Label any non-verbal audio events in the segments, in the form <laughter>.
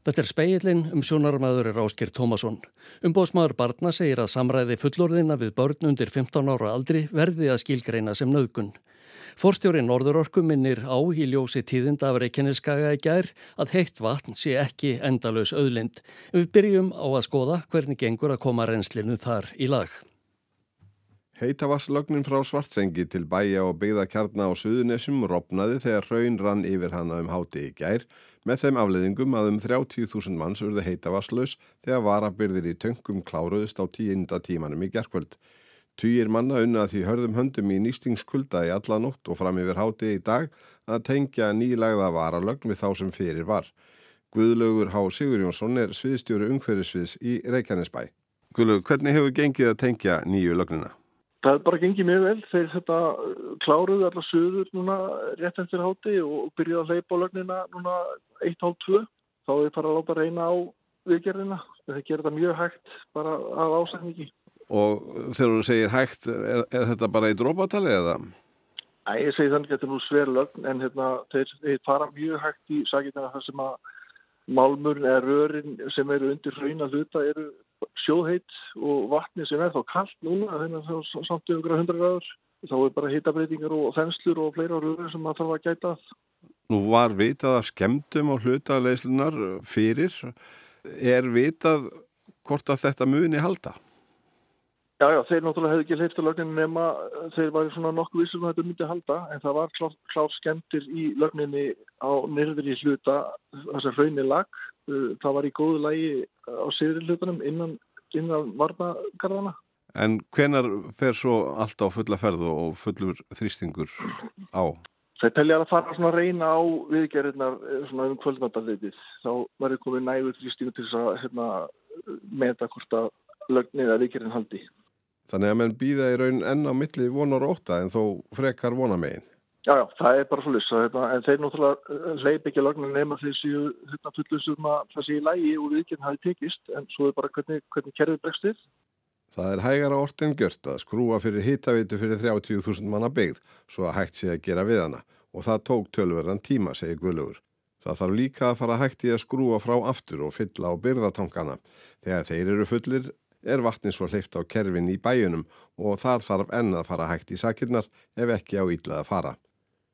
Þetta er speilin um sjónarmæður er Áskir Tómasson. Umbóðsmaður barna segir að samræði fullorðina við börn undir 15 ára aldri verði að skilgreina sem nöðgun. Forstjóri Norðurorku minnir á í ljósi tíðinda af Reykjaneskaga í gær að heitt vatn sé ekki endalös auðlind. Við byrjum á að skoða hvernig gengur að koma reynslinu þar í lag. Heitavasslögnin frá Svartsengi til bæja og byggðakjarna á Suðunessum ropnaði þegar hraun rann yfir hana um háti í gær með þeim afleðingum að um 30.000 manns urði heitavasslaus þegar varabyrðir í töngum kláruðust á tíunda tímanum í gerkvöld. Týjir manna unna því hörðum höndum í nýstingskulda í alla nótt og fram yfir háti í dag að tengja nýlagða varalögn við þá sem fyrir var. Guðlaugur Há Sigur Jónsson er sviðstjóru umhverfisviðs í Reykjanesbæ. Guðlaugur, hvernig hefur gengið að tengja nýju lögnina? Það er bara gengið mjög vel þegar þetta kláruðu allar söður núna rétt eftir háti og byrjuði að leipa á lögnina núna 1.30 þá er það að láta reyna á viðgerðina. Það gerir þetta mjög hægt bara af ásækningi. Og þegar þú segir hægt, er, er þetta bara í drópatali eða? Æ, ég segi þannig að þetta er nú sver lögn en hérna, þeir, fara mjög hægt í sakitina þar sem að málmurinn eða rörin sem eru undir hrauna hluta eru sjóðheit og vatni sem er þá kallt núna þannig að það er samt yfir 100 gráður þá er bara hitabreitingar og þenslur og fleira röður sem maður þarf að gæta Nú var vitað af skemdum og hlutaðleislunar fyrir er vitað hvort að þetta muni halda? Já, já, þeir náttúrulega hefði ekki leifta lögnin nema þeir var svona nokkuð vissum að þetta myndi halda en það var klár, klár skemmtir í lögninni á nyrðri hluta þessar hraunni lag. Uh, það var í góðu lægi á siðri hlutunum innan, innan varnagarðana. En hvenar fer svo allt á fulla ferð og fullur þrýstingur á? Það telja að fara að reyna á viðgerðirnar eh, svona um kvöldnáttarleitið. Þá ég komið nægur þrýstingur til að hérna, meta hvort að lögnið að viðgerðin haldi. Þannig að menn býða í raun enn á milli vonar óta en þó frekar vonamegin. Já, já, það er bara svo list. En þeir náttúrulega eh, leip ekki lögnin nema þessi hérna fullusum að það sé í lægi og viðkjörn hafi tekist en svo er bara hvernig, hvernig kerfið bregstið. Það er hægara orðin gjört að skrúa fyrir hittavitu fyrir 30.000 manna byggð svo að hægt sé að gera við hana og það tók tölverðan tíma, segir Guðlugur. Það þarf líka að fara hægt í að skrúa frá aftur og fylla á byrðatankana. Þegar þeir eru fullir er vatni svo hleyft á kerfin í bæjunum og þar þarf enn að fara hægt í sakirnar ef ekki á ítlað að fara.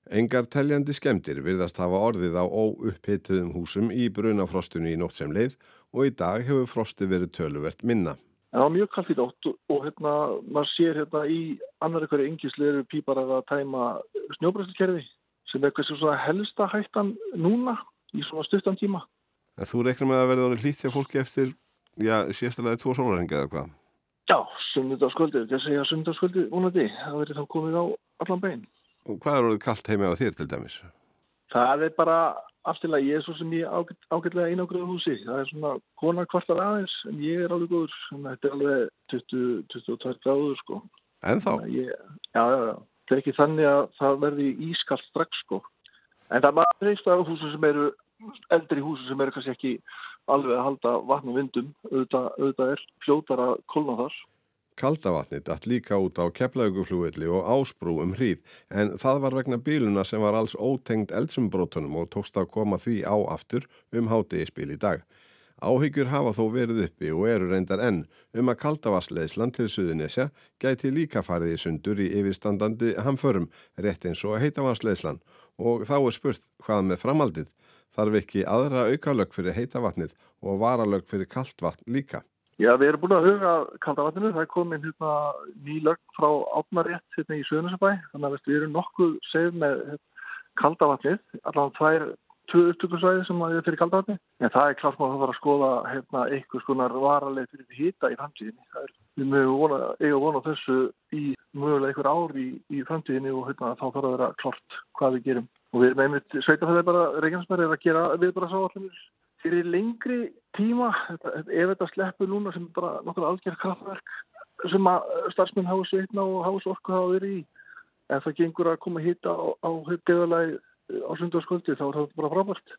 Engar teljandi skemdir virðast hafa orðið á óupphituðum húsum í brunafrostunni í nótt sem leið og í dag hefur frosti verið töluvert minna. Það var mjög kallt í nótt og hérna, maður sér hérna í annar eitthvað engisleru pípar að tæma snjóbröðskerfi sem er eitthvað svona helsta hættan núna í svona stuttan tíma. En þú reiknar með að verða orðið hlýtt hjá fólki eftir já, sérstaklega tvo sólarengi eða hvað? Já, sunnudagskvöldi, þetta segja sunnudagskvöldi vonandi, það verður þá komið á allan bein. Og hvað er orðið kallt heimi á þér til dæmis? Það er bara aftilega, ég er svo sem ég ágæt, ágætlega einogröðu húsi, það er svona konar kvartar aðeins, en ég er alveg góður, þetta er alveg 20-22 gráður sko. En þá? Ég, já, já, já, þetta er ekki þannig að það verði ískalt strax sko. En það er maður reist af húsum sem eru, eldri húsum sem eru kannski ekki alveg að halda vatn og vindum auðvitað, auðvitað er fljótar að kolna þar. Kaldavatni dætt líka út á keflauguflúilli og ásbrú um hríð en það var vegna bíluna sem var alls ótengt eldsumbrótunum og tókst að koma því á aftur um hátegispil í dag. Áhyggjur hafa þó verið uppi og eru reyndar enn um að kaldavassleislan til Suðunesja gæti líka farið í sundur í yfirstandandi hamförum rétt eins og heitavassleislan og þá er spurt hvað með framaldið þarf ekki aðra aukalög fyrir heita vatnið og varalög fyrir kallt vatn líka. Já, við erum búin að huga kalda vatninu. Það er komin hérna, ný lög frá átnarétt hérna í Söðunarsabæ. Þannig að við erum nokkuð segð með kalda vatnið. Allavega tvær tvö upptökusvæði sem er fyrir kalda vatni. En það er klart maður að fara að skoða hérna, eitthvað skonar varaleg fyrir hýta í framtíðinni. Við mögum eiga vona þessu í mögulega einhver ár í, í framtíðinni og hérna, þá þarf að vera klart hvað við gerum. Og við erum einmitt, sveitafæðið bara, Reykjanesberg er að gera viðbarasáallinir fyrir lengri tíma, ef þetta sleppur núna sem bara nokkur algjör kraftverk sem að starfsmenn hafa sveitna og hafa svo okkur hafa verið í. En það gengur að koma hitta á, á höfgeðalagi á sundarskvöldi þá er það bara frábært.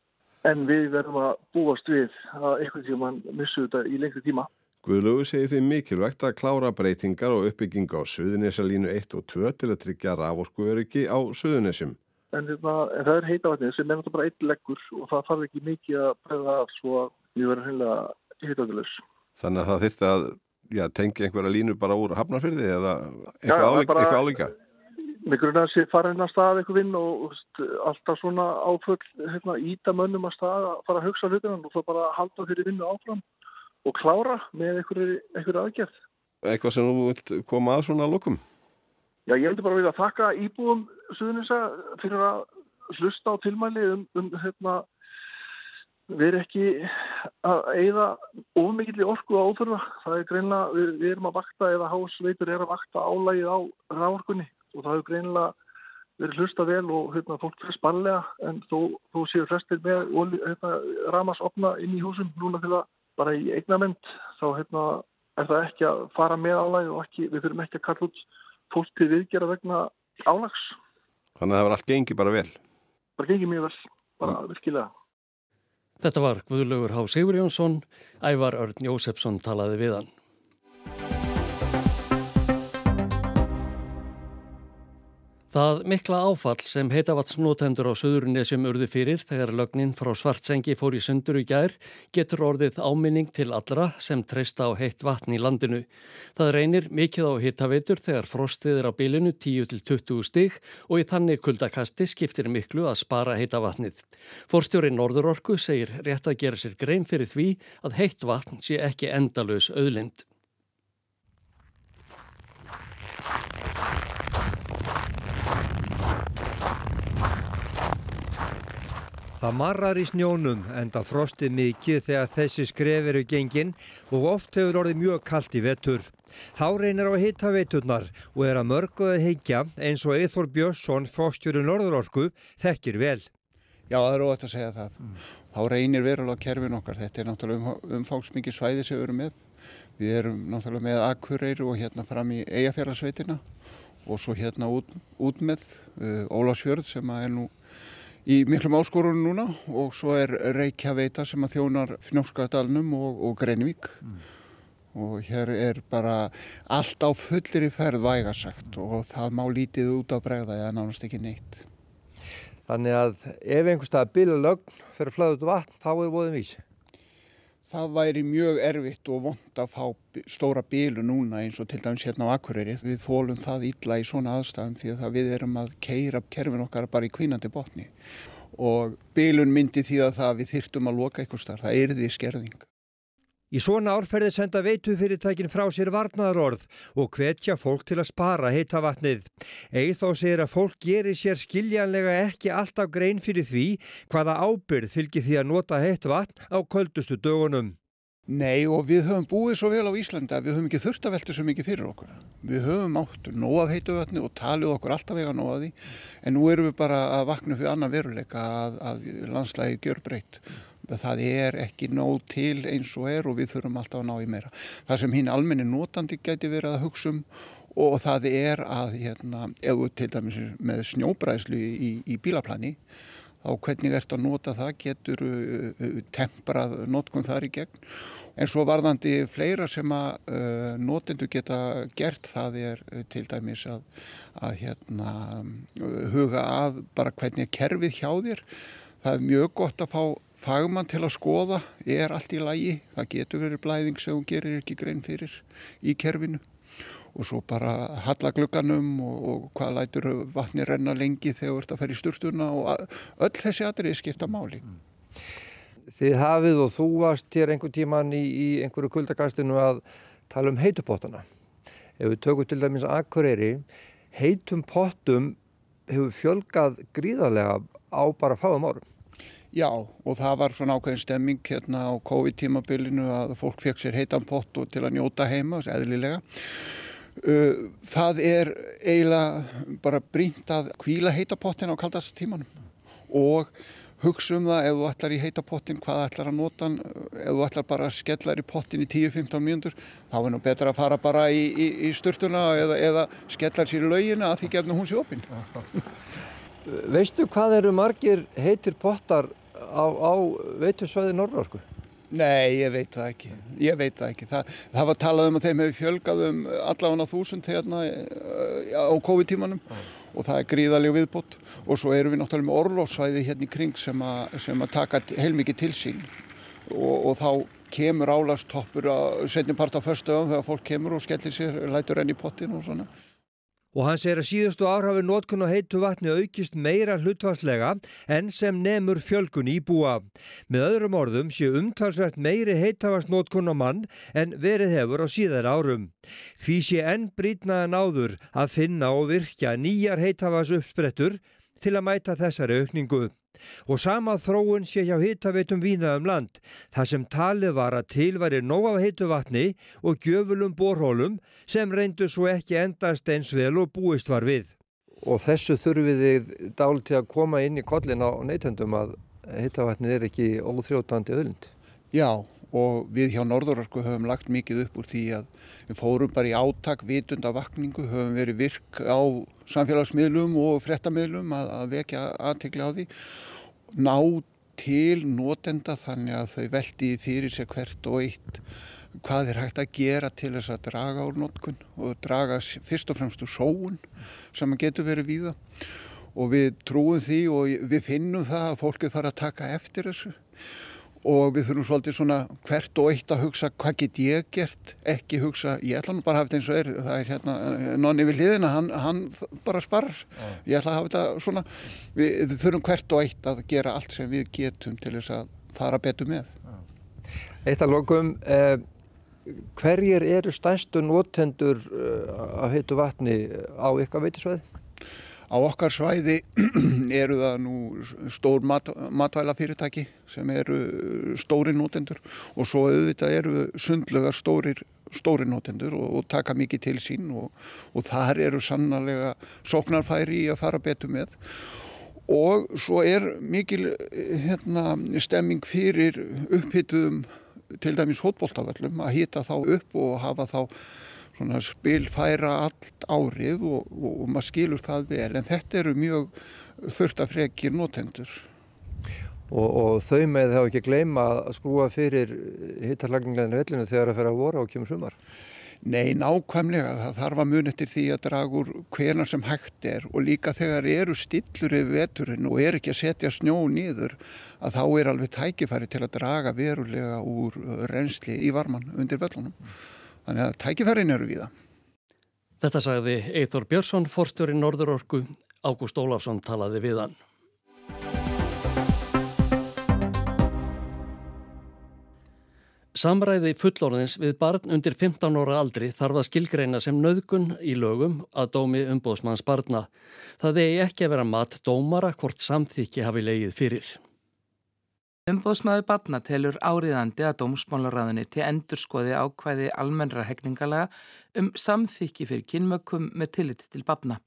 En við verðum að búast við að eitthvað tíma missu þetta í lengri tíma. Guðlögu segir því mikilvægt að klára breytingar og uppbygginga á Suðunesalínu 1 og 2 til að tryggja raforkuöryggi á Suðunesjum. En, hérna, en það er heitavatnið sem er náttúrulega bara eitt leggur og það þarf ekki mikið að breyða af svo að við verðum heimlega heitavatnilegs. Þannig að það þurfti að já, tengja einhverja línu bara úr hafnarfyrði eða eitthvað álíka? Með grunna að sé fara hennar stað eitthvað vinn og, alltaf svona áföll hérna, íta mönnum að stað að fara að hugsa hlutina og þá bara halda þeirri vinnu áfram og klára með einhverju aðgerð. Eitthvað sem þú vilt koma að svona lókum? Já, ég heldur bara að vilja þakka íbúum Suðunisa fyrir að hlusta á tilmæli um, um hérna, við erum ekki að eigða ofmikill í orku á óþörfa. Það er greinlega, við, við erum að vakta eða hásveitur er að vakta álægið á ráorkunni og það hefur greinlega verið hlusta vel og hérna, fólk fyrir sparlega en þó, þó séu flestir með hérna, ramasopna inn í húsum núna til að bara í eignament þá hérna, er það ekki að fara með álæg og ekki, við þurfum ekki að kalla út fólk til viðgera vegna álags. Þannig að það var allt gengið bara vel? Bara gengið mjög vel, bara mm. virkilega. Þetta var Guðlaugur Há Sigur Jónsson, Ævar Örn Jósefsson talaði við hann. Það mikla áfall sem heitavatsnótendur á söðurinni sem urðu fyrir þegar lögnin frá svartsengi fór í sundur í gær getur orðið áminning til allra sem treysta á heitt vatn í landinu. Það reynir mikið á hittaveitur þegar frostið er á bilinu 10-20 stig og í þannig kuldakasti skiptir miklu að spara heitavatnið. Forstjóri Norðurorku segir rétt að gera sér grein fyrir því að heitt vatn sé ekki endalus auðlind. Það marrar í snjónum enda frostið mikið þegar þessi skref eru gengin og oft hefur orðið mjög kallt í vettur. Þá reynir á að hitta veturnar og er að mörguða heikja eins og Eithor Björnsson, fórstjóru Norðurorku, þekkir vel. Já, það er óætt að segja það. Mm. Þá reynir verulega kerfin okkar. Þetta er náttúrulega um, umfáksmikið svæði sem við erum með. Við erum náttúrulega með Akureyri og hérna fram í Eyjafjörðarsveitina og svo hérna út, út með uh, Ólásfjörð sem er nú í miklum áskorunum núna og svo er Reykjaveita sem að þjónar Fnjóskadalnum og, og Greinvík mm. og hér er bara allt á fullir í ferð vægarsagt og það má lítið út á bregða eða nánast ekki neitt. Þannig að ef einhverstað bila lögn fyrir flaðut vatn þá er voðin vísi? Það væri mjög erfitt og vond að fá stóra bílu núna eins og til dæmis hérna á Akureyri. Við þólum það illa í svona aðstæðum því að við erum að keira kerfin okkar bara í kvínandi botni og bílun myndi því að það við þyrtum að loka eitthvað starf. Það er því skerðing. Í svona árferði senda veitufyrirtækin frá sér varnaðarorð og hvetja fólk til að spara heita vatnið. Eith þá segir að fólk gerir sér skiljanlega ekki alltaf grein fyrir því hvaða ábyrð fylgir því að nota heitt vatn á köldustu dögunum. Nei og við höfum búið svo vel á Íslanda að við höfum ekki þurft að velta svo mikið fyrir okkur. Við höfum áttu nóað heitu vatni og talið okkur alltaf vega nóaði en nú erum við bara að vakna fyrir annað veruleika að, að landslægi gjör breytt það er ekki nóg til eins og er og við þurfum alltaf að ná í meira. Það sem hinn almenni notandi geti verið að hugsa um og það er að hérna, ef þú til dæmis með snjóbræðslu í, í bílaplani þá hvernig ert að nota það? Getur uh, uh temprað notkun þar í gegn? En svo varðandi fleira sem að uh, notendu geta gert það er uh, til dæmis að, að hérna, huga að bara hvernig kerfið hjá þér. Það er mjög gott að fá fagmann til að skoða er allt í lagi, það getur verið blæðing sem hún gerir ekki grein fyrir í kerfinu og svo bara halla glugganum og, og hvað lætur vatni renna lengi þegar þú ert að ferja í sturtuna og öll þessi aðrið skipta máli. Þið hafið og þú varst hér einhver tíman í, í einhverju kuldakastinu að tala um heitupottana. Ef við tökum til dæmis Akureyri, heitum pottum hefur fjölgað gríðarlega á bara fáum árum. Já og það var svona ákveðin stemming hérna á COVID-tímabilinu að fólk fekk sér heitan pott og til að njóta heima, þess eðlilega. Uh, það er eiginlega bara brínt að kvíla heitapottin á kaldast tímanum og hugsa um það ef þú ætlar í heitapottin, hvað ætlar að nota hann, ef þú ætlar bara að skella þér í pottin í 10-15 mínútur, þá er nú betra að fara bara í, í, í sturtuna eða, eða skella þér sér í laugina að því gefnum hún sér opinn. <laughs> Veistu hvað eru margir heitir pottar á, á veitusvæði Norrlórsku? Nei, ég veit það ekki. Ég veit það ekki. Það, það var talað um að þeim hefur fjölgað um allavega þúsund hérna eh, á COVID-tímanum ah. og það er gríðaleg viðbót og svo erum við náttúrulega með orlofsvæði hérna í kring sem að, sem að taka heilmikið til sín og, og þá kemur álastoppur að setjum part á förstöðum þegar fólk kemur og skellir sér, lætur enn í pottin og svona. Og hann segir að síðustu ár hafi nótkun á heitu vatni aukist meira hlutvarslega en sem nemur fjölgun íbúa. Með öðrum orðum sé umtalsvært meiri heitavast nótkun á mann en verið hefur á síðar árum. Því sé enn brítnaðan áður að finna og virkja nýjar heitavas uppsprettur til að mæta þessari aukningu. Og sama þróun sé hjá hitaveitum víða um land, þar sem talið var að til væri nóg af heitu vatni og gjöfulum borhólum sem reyndu svo ekki endast eins vel og búist var við. Og þessu þurfið þið dál til að koma inn í kollin á neytendum að heitavatnið er ekki óþrótandi öðlind. Já, og við hjá Norðurorku höfum lagt mikið upp úr því að við fórum bara í átak vitunda vakningu, höfum verið virk á samfélagsmiðlum og frettammiðlum að, að vekja aðtegla á því. Ná til nótenda þannig að þau veldi fyrir sig hvert og eitt hvað er hægt að gera til þess að draga úr nótkun og draga fyrst og fremst úr sóun sem getur verið víða. Og við trúum því og við finnum það að fólkið fara að taka eftir þessu og við þurfum svolítið svona hvert og eitt að hugsa hvað get ég gert, ekki hugsa ég ætla nú bara að hafa þetta eins og er það er hérna, nonni við liðina, hann, hann bara sparar, ja. ég ætla að hafa þetta svona við, við þurfum hvert og eitt að gera allt sem við getum til þess að fara betur með. Eitt að lokum eh, hverjir eru stærstu nótendur eh, af heitu vatni á ykkar veitisvæði? Á okkar svæði <clears throat> eru það nú stór mat, matvælafyrirtæki sem eru stóri nótendur og svo auðvitað eru sundlugar stórir, stóri nótendur og, og taka mikið til sín og, og þar eru sannarlega sóknarfæri í að fara betur með. Og svo er mikil hérna, stemming fyrir upphituðum til dæmis fótbolltaföllum að hýta þá upp og hafa þá svona spilfæra allt árið og, og, og maður skilur það vel en þetta eru mjög þurftafrekir notendur. Og, og þau með þá ekki gleyma að skrúa fyrir hittarlagningleginu vellinu þegar það fer að voru á kemur sumar? Nei, nákvæmlega. Það þarf að mun eftir því að draga úr hvernar sem hægt er og líka þegar eru stillur yfir veturinn og er ekki að setja snjó nýður að þá er alveg tækifæri til að draga verulega úr reynsli í varman undir vellunum. Þannig að tækifærin eru við það. Þetta sagði Eithor Björnsson, forstjóri Norðurorku. Ágúst Ólafsson talaði við hann. Samræði fullorðins við barn undir 15 óra aldri þarf að skilgreina sem nöðgun í lögum að dómi umbóðsmanns barna. Það eigi ekki að vera mat dómara hvort samþykki hafi leigið fyrir. Umbóðsmaður Batna telur áriðandi að dómsmálaráðinni til endurskoði ákvæði almennra hegningalega um samþykki fyrir kynmökkum með tillit til Batna.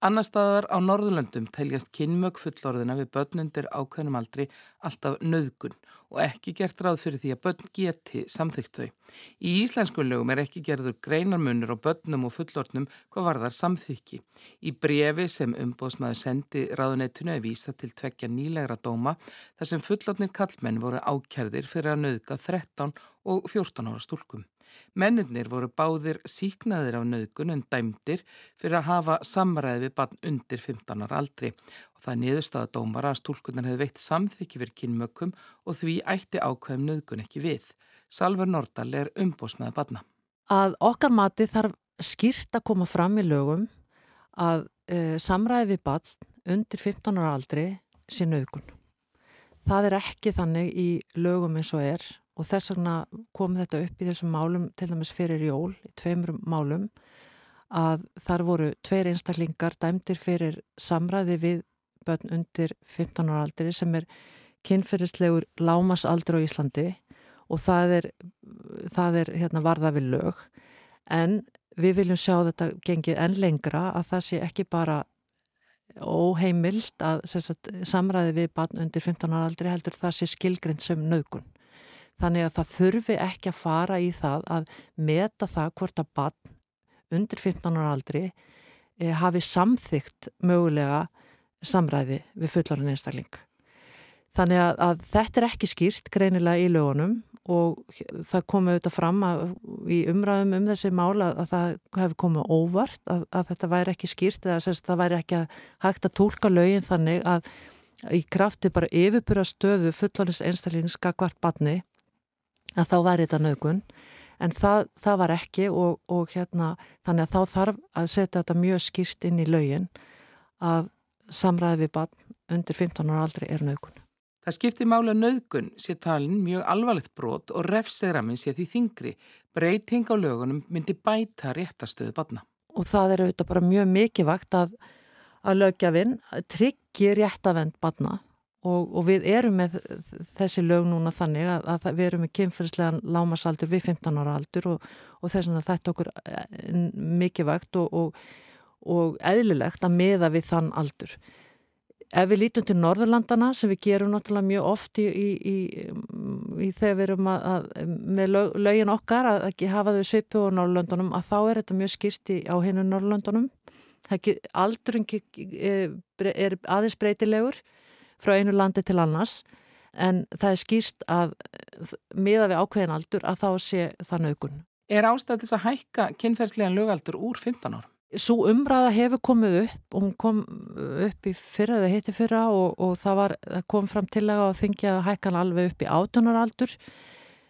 Annar staðar á Norðurlöndum teljast kynmökk fullorðina við börnundir ákveðnum aldri alltaf nöðgun og ekki gert ráð fyrir því að börn geti samþygt þau. Í íslensku lögum er ekki gerður greinarmunur á börnum og fullorðnum hvað varðar samþykki. Í brefi sem umbóðsmaður sendi ráðunettinu er vísa til tvekja nýlegra dóma þar sem fullorðnir kallmenn voru ákjærðir fyrir að nöðga 13 og 14 ára stúlkum. Mennirnir voru báðir síknaðir af nöðgun en dæmdir fyrir að hafa samræði við barn undir 15 ára aldri og það niðurstaða dómara að stúlkunar hefði veitt samþykki fyrir kynmökkum og því ætti ákveðum nöðgun ekki við. Salver Nordal er umbósmaða barna. Að okkar mati þarf skýrt að koma fram í lögum að e, samræði við barn undir 15 ára aldri sé nöðgun. Það er ekki þannig í lögum eins og er og þess vegna kom þetta upp í þessum málum til dæmis fyrir jól, í tveimur málum að þar voru tveir einstaklingar dæmdir fyrir samræði við börn undir 15 ára aldri sem er kynferðislegur lámasaldur á Íslandi og það er, það er hérna, varða við lög. En við viljum sjá þetta gengið enn lengra að það sé ekki bara óheimild að sagt, samræði við barn undir 15 ára aldri heldur það sé skilgrind sem nögun Þannig að það þurfi ekki að fara í það að meta það hvort að barn undir 15 ára aldri eh, hafi samþygt mögulega samræði við fullarinn einstakling. Þannig að, að þetta er ekki skýrt greinilega í lögunum og það komi auðvitað fram að, í umræðum um þessi mála að það hefði komið óvart að, að þetta væri ekki skýrt eða að það væri ekki hægt að tólka lögin þannig að í krafti bara yfirbyrja stöðu fullanins einstaklinska hvart batni að þá væri þetta nögun en það, það var ekki og, og hérna þannig að þá þarf að setja þetta mjög skýrt inn í lögin að samræði við batn undir 15 ára aldrei er nögun. Það skiptir mála nöðgun sé talin mjög alvarlegt brot og refsegramin sé því þingri. Breyting á lögunum myndi bæta réttastöðu batna. Og það er auðvitað bara mjög mikið vakt að, að lögjafinn tryggi réttavend batna og, og við erum með þessi lög núna þannig að, að við erum með kynferðslegan lámasaldur við 15 ára aldur og, og þess að þetta okkur eh, mikið vakt og, og eðlilegt að meða við þann aldur. Ef við lítum til Norðurlandana sem við gerum náttúrulega mjög oft í, í, í, í þegar við erum að, að með lög, lögin okkar að ekki hafa þau svipu á Norðurlandunum að þá er þetta mjög skýrti á hennu Norðurlandunum. Aldurinn er aðeins breytilegur frá einu landi til annars en það er skýrt að miða við ákveðin aldur að þá sé það naugun. Er ástæðis að hækka kynferðslegan lögaldur úr 15 árum? Svo umræða hefur komið upp og hún kom upp í fyrra eða hitti fyrra og, og það, var, það kom fram til að þingja hækkan alveg upp í átunaraldur.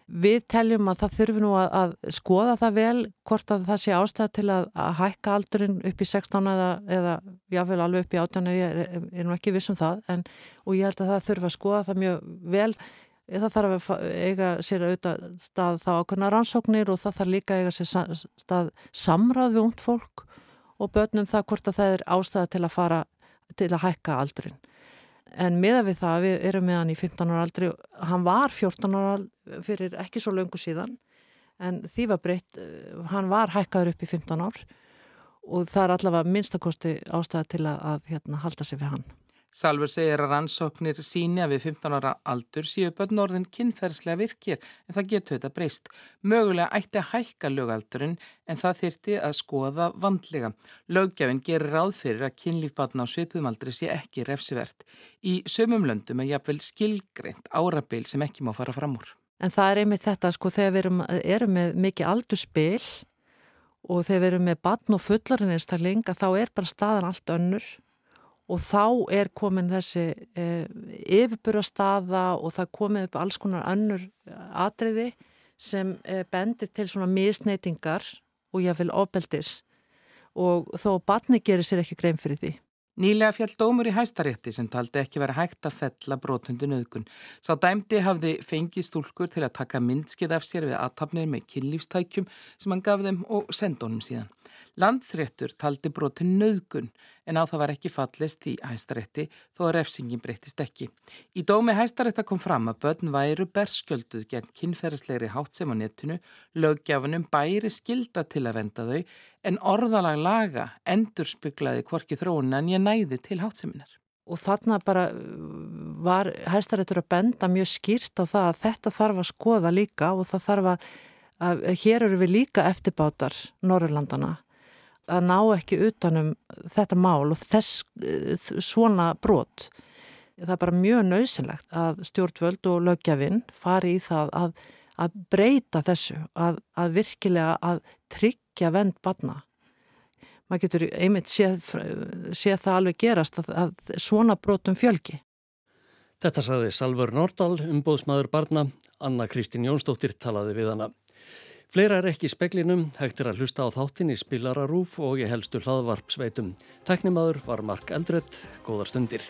Við teljum að það þurfi nú að, að skoða það vel hvort að það sé ástæða til að, að hækka aldurinn upp í 16 eða, eða jáfnveil alveg upp í átunar, ég er, er nú ekki vissum það en, og ég held að það þurfi að skoða það mjög vel. Það þarf að eiga sér auðvitað stað þá ákveðna rannsóknir og það þarf líka að eiga sér stað samráð við ungd fólk og börnum það hvort að það er ástæða til að fara til að hækka aldurinn. En meða við það, við erum með hann í 15 ára aldri, hann var 14 ára fyrir ekki svo löngu síðan en því var breytt, eh, hann var hækkaður upp í 15 ár og það er allavega minnstakosti ástæða til að, að hérna, halda sig við hann. Salfur segir að rannsóknir síni að við 15 ára aldur síu börn orðin kynferðslega virkir en það getur þetta breyst. Mögulega ætti að hækka lögaldurinn en það þyrti að skoða vandlega. Löggefinn gerir ráð fyrir að kynlífbatna á svipuðumaldri sé ekki refsivert. Í sömum löndum er jafnvel skilgreint árabil sem ekki má fara fram úr. En það er einmitt þetta sko þegar við erum, erum með mikið aldurspil og þegar við erum með batn og fullarinn einstakling að þá er bara staðan allt önnur og þá er komin þessi e, yfirbúrastaða og það komið upp alls konar önnur atriði sem e, bendir til svona misneitingar og jáfnveil ofbeldis og þó batni gerir sér ekki grein fyrir því. Nýlega fjall dómur í hæstarétti sem taldi ekki verið hægt að fella brotundu nöðgun. Sá dæmdi hafði fengið stúlkur til að taka myndskið af sér við aðtapnir með kynlífstækjum sem hann gaf þeim og senda honum síðan. Landsréttur taldi brotin nöðgun en á það var ekki fallist í hæstarétti þó að refsingin breytist ekki. Í dómi hæstarétta kom fram að börn væru berskjölduð gegn kynferðslegri hátsem á netinu, lögjafunum bæri skilda til að venda þau en orðalag laga endur spyglaði hvorki þróun en ég næði til hátseminar. Og þarna bara var hæstaréttur að benda mjög skýrt á það að þetta þarf að skoða líka og það þarf að, að hér eru við líka eftirbátar Norrlandana að ná ekki utanum þetta mál og þess svona brot. Það er bara mjög nöysilegt að stjórnvöld og lögjafinn fari í það að, að breyta þessu, að, að virkilega að tryggja vend barna. Maður getur einmitt séð, séð það alveg gerast að, að svona brotum fjölgi. Þetta saði Salvar Nordal, umbóðsmaður barna. Anna Kristín Jónsdóttir talaði við hana. Fleira er ekki í speklinum, hægt er að hlusta á þáttin í spilararúf og ég helstu hlaðvarp sveitum. Teknimaður var Mark Eldredd, góðar stundir.